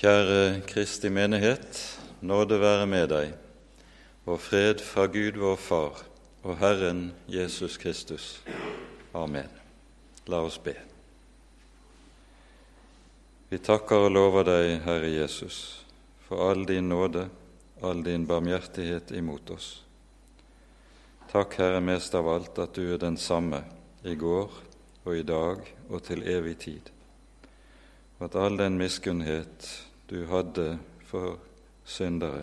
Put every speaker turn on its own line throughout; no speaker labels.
Kjære Kristi menighet, nåde være med deg, og fred fra Gud vår Far og Herren Jesus Kristus. Amen. La oss be. Vi takker og lover deg, Herre Jesus, for all din nåde, all din barmhjertighet imot oss. Takk, Herre, mest av alt at du er den samme i går og i dag og til evig tid, og at all den miskunnhet du hadde for syndere,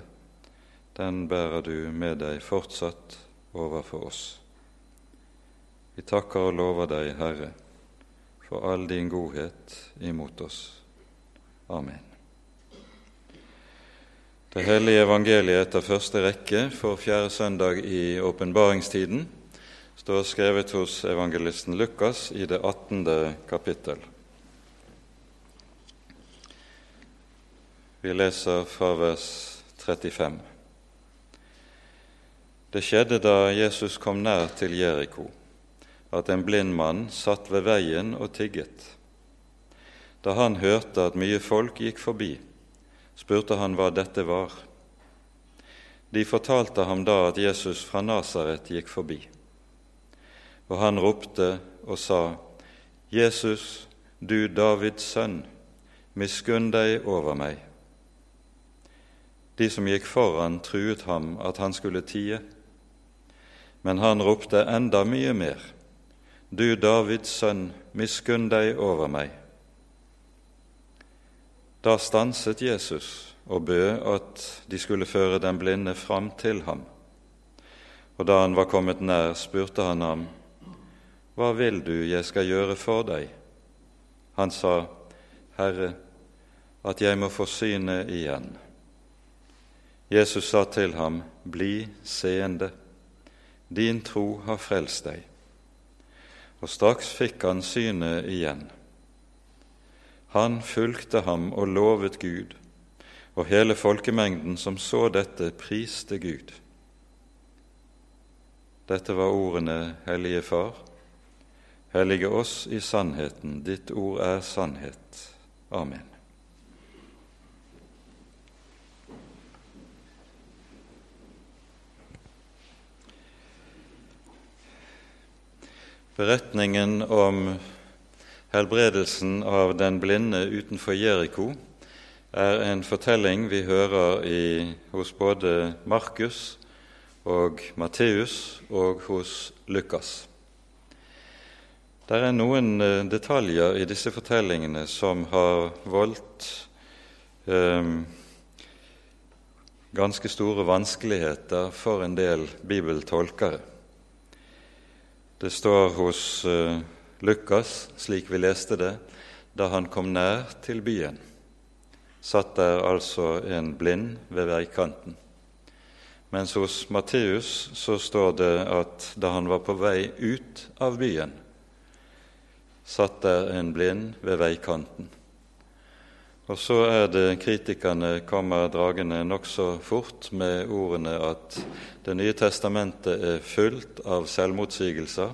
den bærer du med deg fortsatt overfor oss. Vi takker og lover deg, Herre, for all din godhet imot oss. Amen. Det hellige evangeliet etter første rekke for fjerde søndag i åpenbaringstiden står skrevet hos evangelisten Lukas i det 18. kapittel. Vi leser fra vers 35. Det skjedde da Jesus kom nær til Jeriko, at en blind mann satt ved veien og tigget. Da han hørte at mye folk gikk forbi, spurte han hva dette var. De fortalte ham da at Jesus fra Nasaret gikk forbi. Og han ropte og sa, Jesus, du Davids sønn, miskunn deg over meg. De som gikk foran, truet ham at han skulle tie. Men han ropte enda mye mer, Du Davids sønn, miskunn deg over meg. Da stanset Jesus og bød at de skulle føre den blinde fram til ham. Og da han var kommet nær, spurte han ham, Hva vil du jeg skal gjøre for deg? Han sa, Herre, at jeg må få synet igjen. Jesus sa til ham, Bli seende, din tro har frelst deg. Og straks fikk han synet igjen. Han fulgte ham og lovet Gud, og hele folkemengden som så dette, priste Gud. Dette var ordene, Hellige Far. Hellige oss i sannheten, ditt ord er sannhet. Amen. Beretningen om Helbredelsen av den blinde utenfor Jeriko er en fortelling vi hører i, hos både Markus og Matteus og hos Lukas. Det er noen eh, detaljer i disse fortellingene som har voldt eh, ganske store vanskeligheter for en del bibeltolkere. Det står hos eh, Lukas, slik vi leste det, da han kom nær til byen, satt der altså en blind ved veikanten. Mens hos Matteus så står det at da han var på vei ut av byen, satt der en blind ved veikanten. Og så er det kritikerne kommer dragende nokså fort med ordene at Det nye testamentet er fullt av selvmotsigelser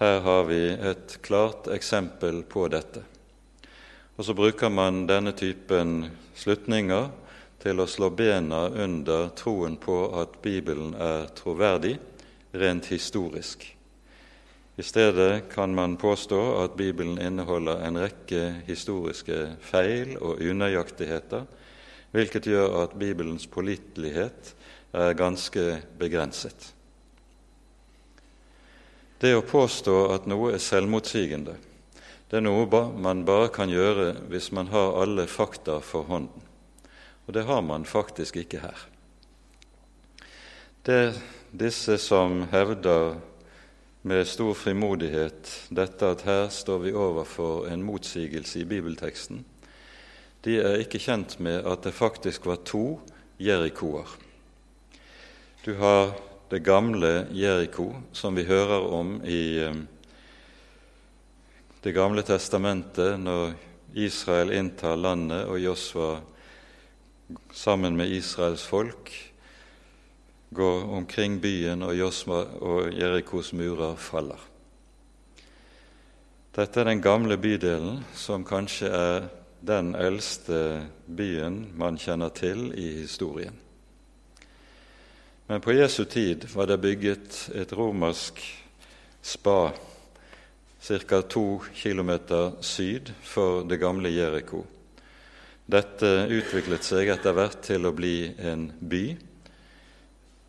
her har vi et klart eksempel på dette. Og så bruker man denne typen slutninger til å slå bena under troen på at Bibelen er troverdig rent historisk. I stedet kan man påstå at Bibelen inneholder en rekke historiske feil og unøyaktigheter, hvilket gjør at Bibelens pålitelighet er ganske begrenset. Det å påstå at noe er selvmotsigende, det er noe man bare kan gjøre hvis man har alle fakta for hånden. Og det har man faktisk ikke her. Det disse som hevder med stor frimodighet dette at her står vi overfor en motsigelse i bibelteksten, de er ikke kjent med at det faktisk var to Jerikoer. Du har det gamle Jeriko, som vi hører om i eh, Det gamle testamentet, når Israel inntar landet og Josva sammen med Israels folk går omkring byen, og Josva og Jerikos murer faller. Dette er den gamle bydelen som kanskje er den eldste byen man kjenner til i historien. Men på Jesu tid var det bygget et romersk spa ca. to kilometer syd for det gamle Jeriko. Dette utviklet seg etter hvert til å bli en by.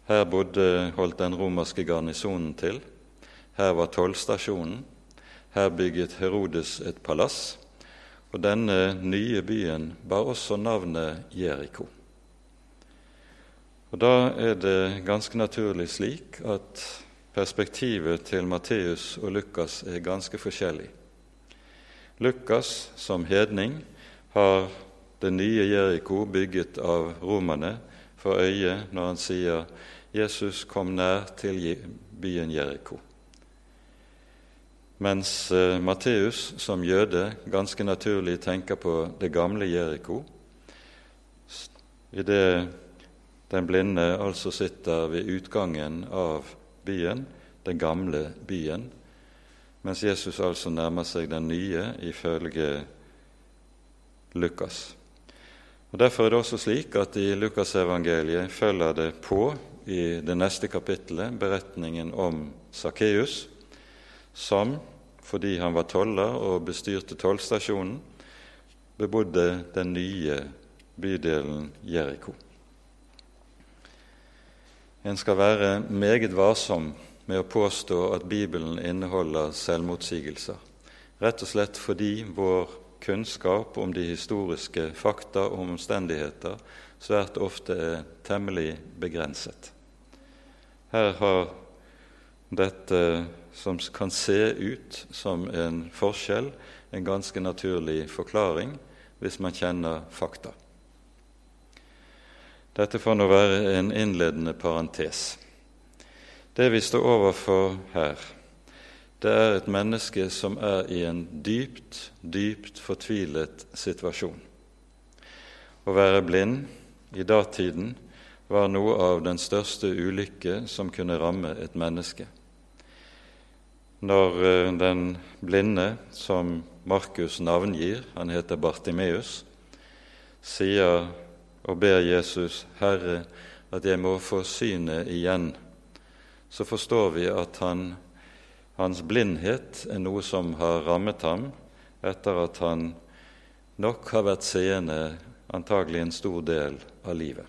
Her bodde, holdt den romerske garnisonen til. Her var tollstasjonen. Her bygget Herodes et palass. Og denne nye byen bar også navnet Jeriko. Og Da er det ganske naturlig slik at perspektivet til Matteus og Lukas er ganske forskjellig. Lukas som hedning har det nye Jeriko bygget av romerne for øye når han sier Jesus kom nær til byen Jeriko. Mens eh, Matteus som jøde ganske naturlig tenker på det gamle Jeriko, idet den blinde altså sitter ved utgangen av byen, den gamle byen, mens Jesus altså nærmer seg den nye ifølge Lukas. Og Derfor er det også slik at i Lukasevangeliet følger det på i det neste kapittelet beretningen om Sakkeus, som fordi han var toller og bestyrte tollstasjonen, bebodde den nye bydelen Jeriko. En skal være meget varsom med å påstå at Bibelen inneholder selvmotsigelser, rett og slett fordi vår kunnskap om de historiske fakta og omstendigheter svært ofte er temmelig begrenset. Her har dette som kan se ut som en forskjell, en ganske naturlig forklaring hvis man kjenner fakta. Dette får nå være en innledende parentes. Det vi står overfor her, det er et menneske som er i en dypt, dypt fortvilet situasjon. Å være blind i datiden var noe av den største ulykke som kunne ramme et menneske når eh, den blinde, som Markus navngir, han heter Bartimeus, sier og ber Jesus, 'Herre, at jeg må få synet igjen', så forstår vi at han, hans blindhet er noe som har rammet ham etter at han nok har vært seende antagelig en stor del av livet.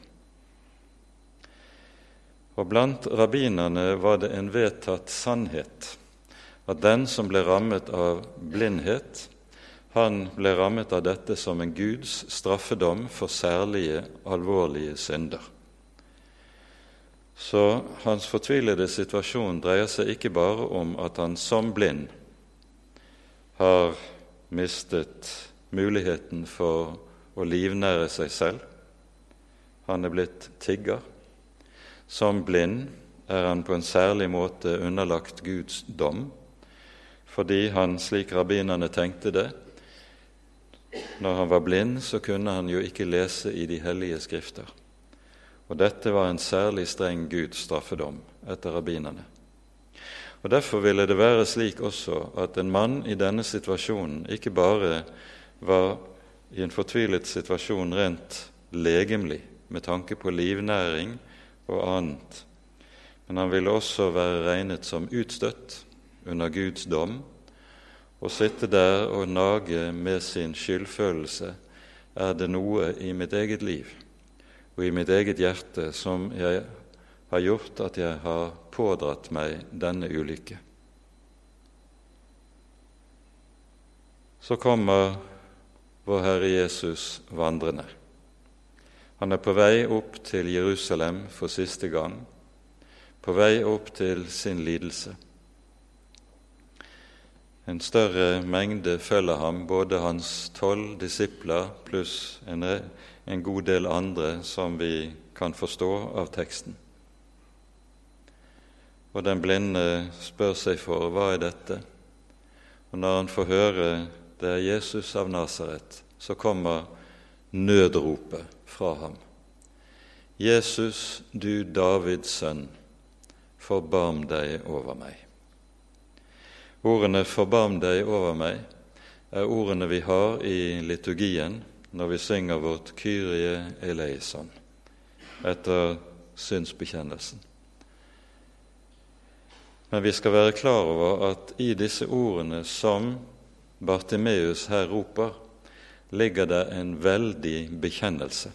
Og Blant rabbinerne var det en vedtatt sannhet at den som ble rammet av blindhet, han ble rammet av dette som en Guds straffedom for særlige, alvorlige synder. Så hans fortvilede situasjon dreier seg ikke bare om at han som blind har mistet muligheten for å livnære seg selv. Han er blitt tigger. Som blind er han på en særlig måte underlagt Guds dom fordi han, slik rabbinerne tenkte det, når han var blind, så kunne han jo ikke lese i de hellige skrifter. Og dette var en særlig streng Guds straffedom etter rabbinerne. Og Derfor ville det være slik også at en mann i denne situasjonen ikke bare var i en fortvilet situasjon rent legemlig med tanke på livnæring og annet, men han ville også være regnet som utstøtt under Guds dom, å sitte der og nage med sin skyldfølelse er det noe i mitt eget liv og i mitt eget hjerte som jeg har gjort at jeg har pådratt meg denne ulykke. Så kommer vår Herre Jesus vandrende. Han er på vei opp til Jerusalem for siste gang, på vei opp til sin lidelse. En større mengde følger ham, både hans tolv disipler pluss en, en god del andre som vi kan forstå av teksten. Og den blinde spør seg for hva er dette? Og når han får høre det er Jesus av Nasaret, så kommer nødropet fra ham. Jesus, du Davids sønn, forbarm deg over meg. Ordene 'forbarm deg over meg' er ordene vi har i liturgien når vi synger vårt Kyrie eleison etter synsbekjennelsen. Men vi skal være klar over at i disse ordene som Bartimeus her roper, ligger det en veldig bekjennelse.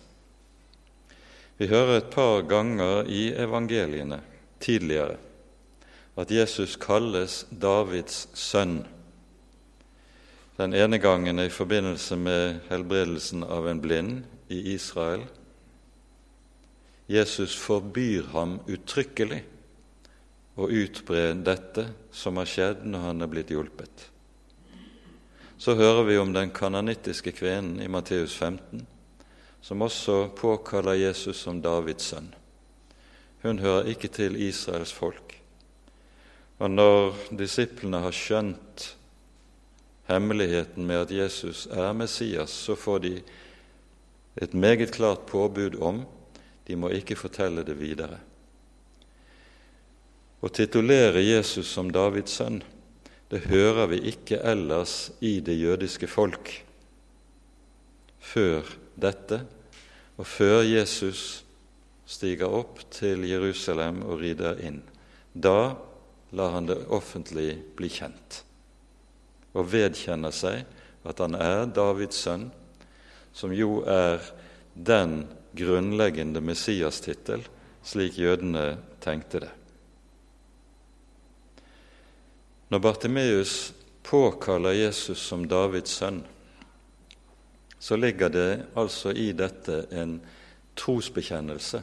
Vi hører et par ganger i evangeliene tidligere at Jesus kalles Davids sønn. Den ene gangen i forbindelse med helbredelsen av en blind i Israel. Jesus forbyr ham uttrykkelig å utbre dette som har skjedd når han er blitt hjulpet. Så hører vi om den kananittiske kvinnen i Matteus 15, som også påkaller Jesus som Davids sønn. Hun hører ikke til Israels folk. Og når disiplene har skjønt hemmeligheten med at Jesus er Messias, så får de et meget klart påbud om de må ikke fortelle det videre. Å titulere Jesus som Davids sønn det hører vi ikke ellers i det jødiske folk før dette, og før Jesus stiger opp til Jerusalem og rider inn. Da lar han det offentlig bli kjent og vedkjenner seg at han er Davids sønn, som jo er den grunnleggende Messias-tittel, slik jødene tenkte det. Når Bartimeus påkaller Jesus som Davids sønn, så ligger det altså i dette en trosbekjennelse.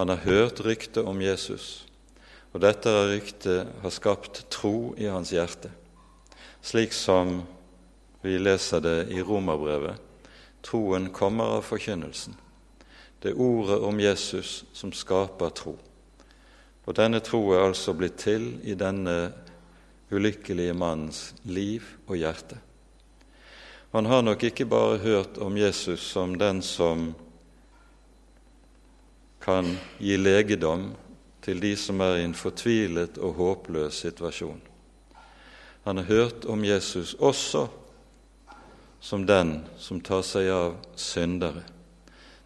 Han har hørt ryktet om Jesus, og dette ryktet har skapt tro i hans hjerte, slik som vi leser det i Romerbrevet. Troen kommer av forkynnelsen. Det er ordet om Jesus som skaper tro. Og denne tro er altså blitt til i denne ulykkelige mannens liv og hjerte. Han har nok ikke bare hørt om Jesus som den som kan gi legedom til de som er i en fortvilet og håpløs situasjon. Han har hørt om Jesus også som den som tar seg av syndere,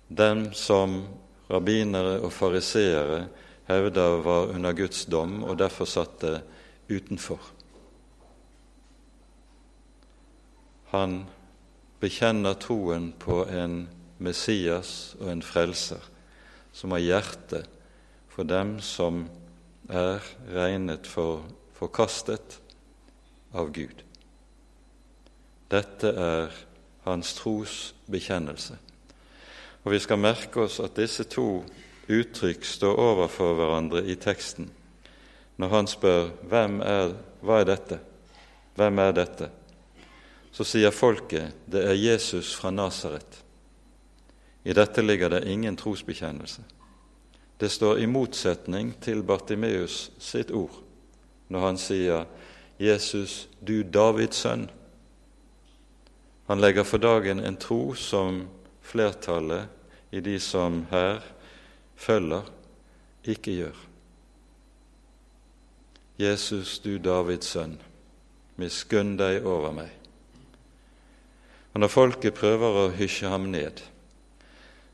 den som rabbinere og fariseere hevder var under Guds dom og derfor satte utenfor. Han bekjenner troen på en Messias og en frelser som har hjerte for dem som er regnet for forkastet av Gud. Dette er hans trosbekjennelse. Og vi skal merke oss at disse to uttrykk står overfor hverandre i teksten når han spør hvem er, hva er dette? Hvem er dette? så sier folket det er Jesus fra Nasaret. I dette ligger det ingen trosbekjennelse. Det står i motsetning til Bartimeus sitt ord når han sier 'Jesus, du Davids sønn'. Han legger for dagen en tro som flertallet i de som her følger, ikke gjør. Jesus, du Davids sønn, miskunn deg over meg. Og Når folket prøver å hysje ham ned,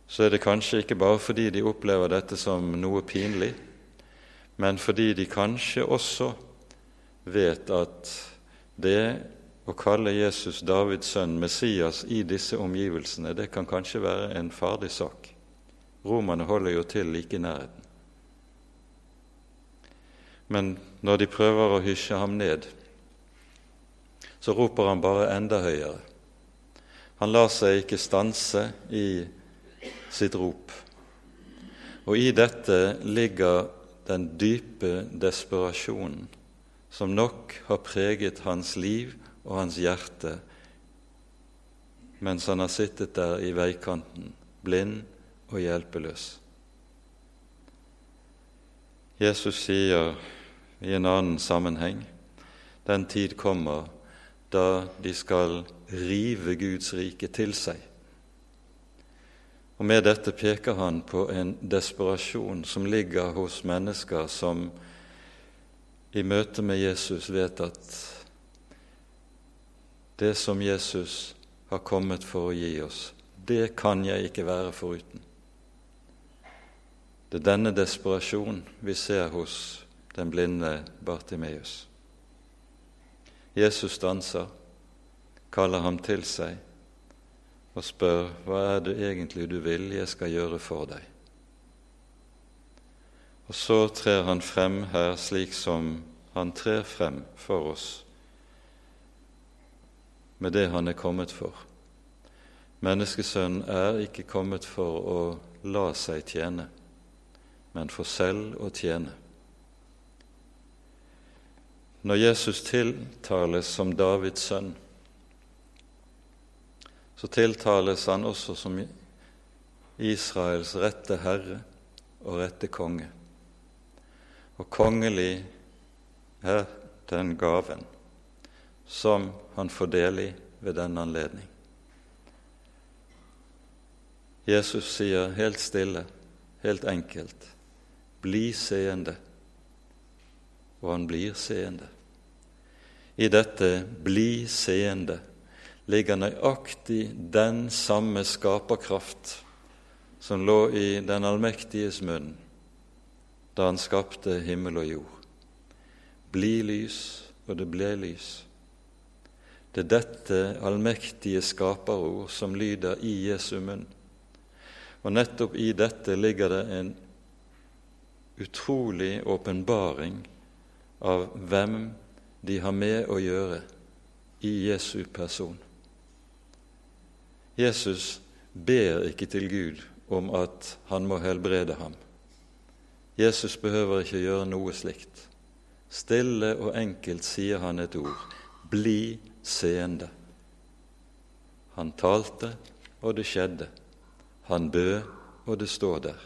så er det kanskje ikke bare fordi de opplever dette som noe pinlig, men fordi de kanskje også vet at det å kalle Jesus Davids sønn, Messias, i disse omgivelsene, det kan kanskje være en farlig sak. Romerne holder jo til like i nærheten. Men når de prøver å hysje ham ned, så roper han bare enda høyere. Han lar seg ikke stanse i sitt rop. Og i dette ligger den dype desperasjonen som nok har preget hans liv og hans hjerte mens han har sittet der i veikanten, blind og hjelpeløs. Jesus sier i en annen sammenheng den tid kommer da de skal rive Guds rike til seg. Og Med dette peker han på en desperasjon som ligger hos mennesker som i møte med Jesus vet at det som Jesus har kommet for å gi oss. Det kan jeg ikke være foruten. Det er denne desperasjon vi ser hos den blinde Bartimeus. Jesus stanser, kaller ham til seg og spør hva er det egentlig du vil jeg skal gjøre for deg. Og så trer han frem her slik som han trer frem for oss med det han er kommet for. Menneskesønnen er ikke kommet for å la seg tjene, men for selv å tjene. Når Jesus tiltales som Davids sønn, så tiltales han også som Israels rette herre og rette konge. Og kongelig er den gaven som han får del i ved denne anledning. Jesus sier helt stille, helt enkelt, bli seende. Og han blir seende. I dette 'bli seende' ligger nøyaktig den samme skaperkraft som lå i den allmektiges munn da han skapte himmel og jord. Bli lys, og det ble lys. Det er dette allmektige skaperord som lyder i Jesu munn. Og nettopp i dette ligger det en utrolig åpenbaring av hvem de har med å gjøre i Jesu person. Jesus ber ikke til Gud om at han må helbrede ham. Jesus behøver ikke gjøre noe slikt. Stille og enkelt sier han et ord. Bli seende. Han talte, og det skjedde. Han bød, og det står der.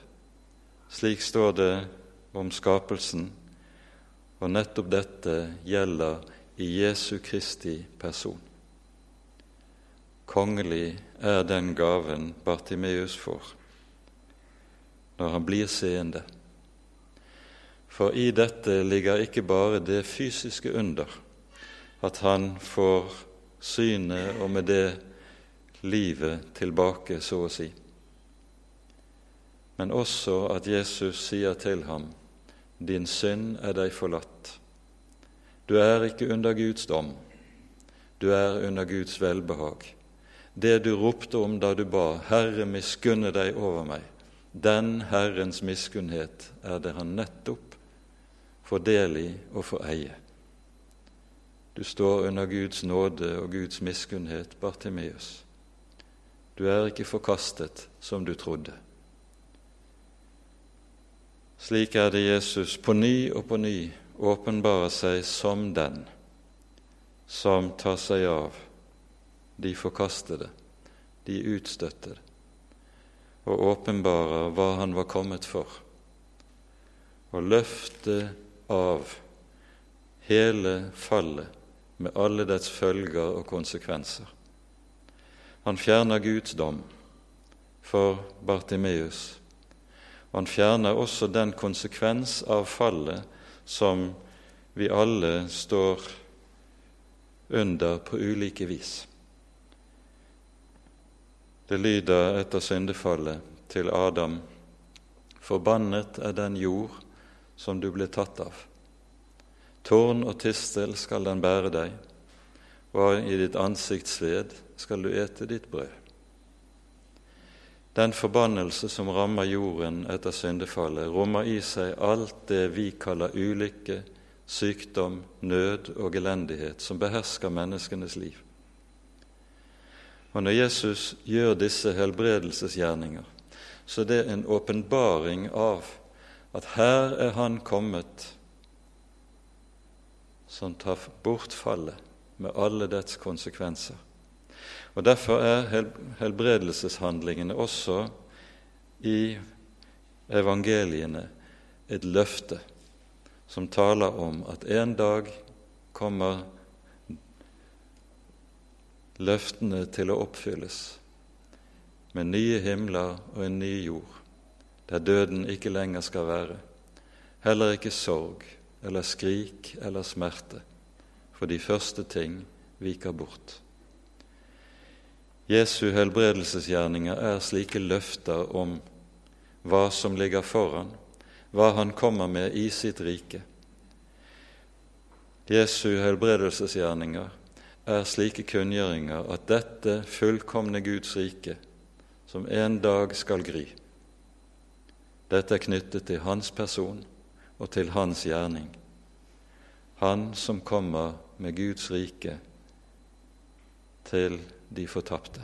Slik står det om skapelsen, og nettopp dette gjelder i Jesu Kristi person. Kongelig er den gaven Bartimeus får når han blir seende. For i dette ligger ikke bare det fysiske under, at han får synet og med det livet tilbake, så å si. Men også at Jesus sier til ham, 'Din synd er deg forlatt'. Du er ikke under Guds dom, du er under Guds velbehag. Det du ropte om da du ba, 'Herre, miskunne deg over meg', den Herrens miskunnhet er det han nettopp får del i og får eie. Du står under Guds nåde og Guds miskunnhet, Bartimeus. Du er ikke forkastet som du trodde. Slik er det Jesus på ny og på ny åpenbarer seg som den som tar seg av de forkastede, de utstøttede, og åpenbarer hva han var kommet for, og løfte av hele fallet med alle dets følger og konsekvenser. Han fjerner Guds dom for Bartimeus. Og han fjerner også den konsekvens av fallet som vi alle står under på ulike vis. Det lyder etter syndefallet til Adam.: Forbannet er den jord som du ble tatt av. Tårn og tistel skal den bære deg, og i ditt ansikts sved skal du ete ditt brød. Den forbannelse som rammer jorden etter syndefallet, rommer i seg alt det vi kaller ulykke, sykdom, nød og elendighet som behersker menneskenes liv. Og Når Jesus gjør disse helbredelsesgjerninger, så er det en åpenbaring av at her er Han kommet som tar bort fallet med alle dets konsekvenser. Og Derfor er helbredelseshandlingene også i evangeliene et løfte som taler om at en dag kommer løftene til å oppfylles med nye himler og en ny jord, der døden ikke lenger skal være, heller ikke sorg, eller skrik eller smerte, for de første ting viker bort. Jesu helbredelsesgjerninger er slike løfter om hva som ligger foran, hva han kommer med i sitt rike. Jesu helbredelsesgjerninger er slike kunngjøringer at dette fullkomne Guds rike, som en dag skal gri, dette er knyttet til hans person og til hans gjerning. Han som kommer med Guds rike til de fortapte.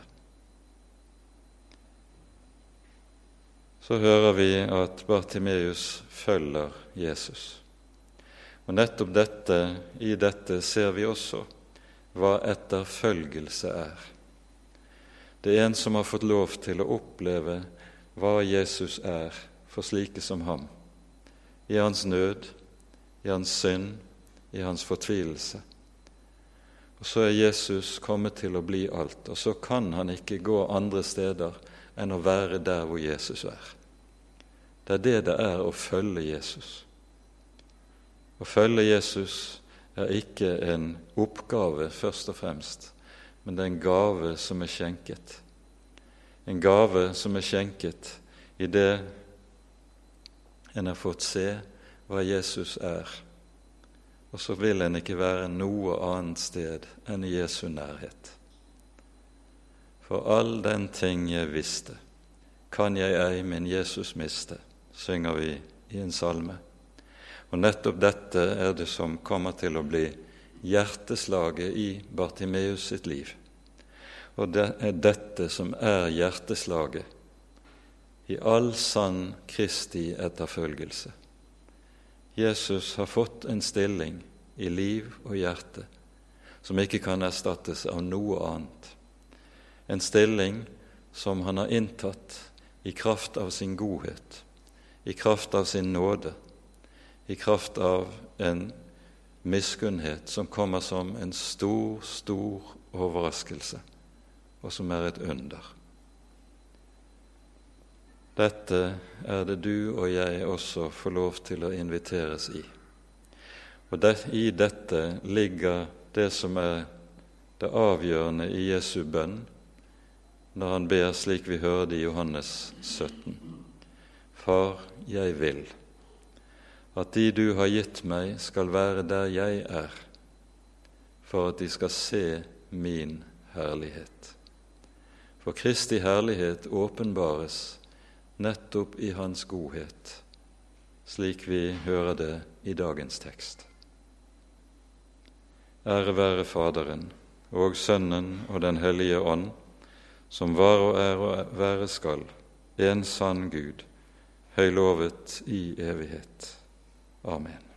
Så hører vi at Bartimeus følger Jesus. Og nettopp dette, i dette ser vi også hva etterfølgelse er. Det er en som har fått lov til å oppleve hva Jesus er for slike som ham, i hans nød, i hans synd, i hans fortvilelse. Og Så er Jesus kommet til å bli alt, og så kan han ikke gå andre steder enn å være der hvor Jesus er. Det er det det er å følge Jesus. Å følge Jesus er ikke en oppgave først og fremst, men det er en gave som er skjenket. En gave som er skjenket i det en har fått se hva Jesus er. Og så vil en ikke være noe annet sted enn i Jesu nærhet. For all den ting jeg visste, kan jeg ei min Jesus miste, synger vi i en salme. Og nettopp dette er det som kommer til å bli hjerteslaget i Bartimeus sitt liv. Og det er dette som er hjerteslaget i all sann Kristi etterfølgelse. Jesus har fått en stilling i liv og hjerte som ikke kan erstattes av noe annet. En stilling som han har inntatt i kraft av sin godhet, i kraft av sin nåde, i kraft av en miskunnhet som kommer som en stor, stor overraskelse, og som er et under. Dette er det du og jeg også får lov til å inviteres i. Og det, i dette ligger det som er det avgjørende i Jesu bønn når han ber slik vi hører det i Johannes 17. Far, jeg vil at de du har gitt meg, skal være der jeg er, for at de skal se min herlighet. For Kristi herlighet åpenbares nettopp i Hans godhet, slik vi hører det i dagens tekst. Ære være Faderen og Sønnen og Den hellige ånd, som var og er og være skal, en sann Gud, høylovet i evighet. Amen.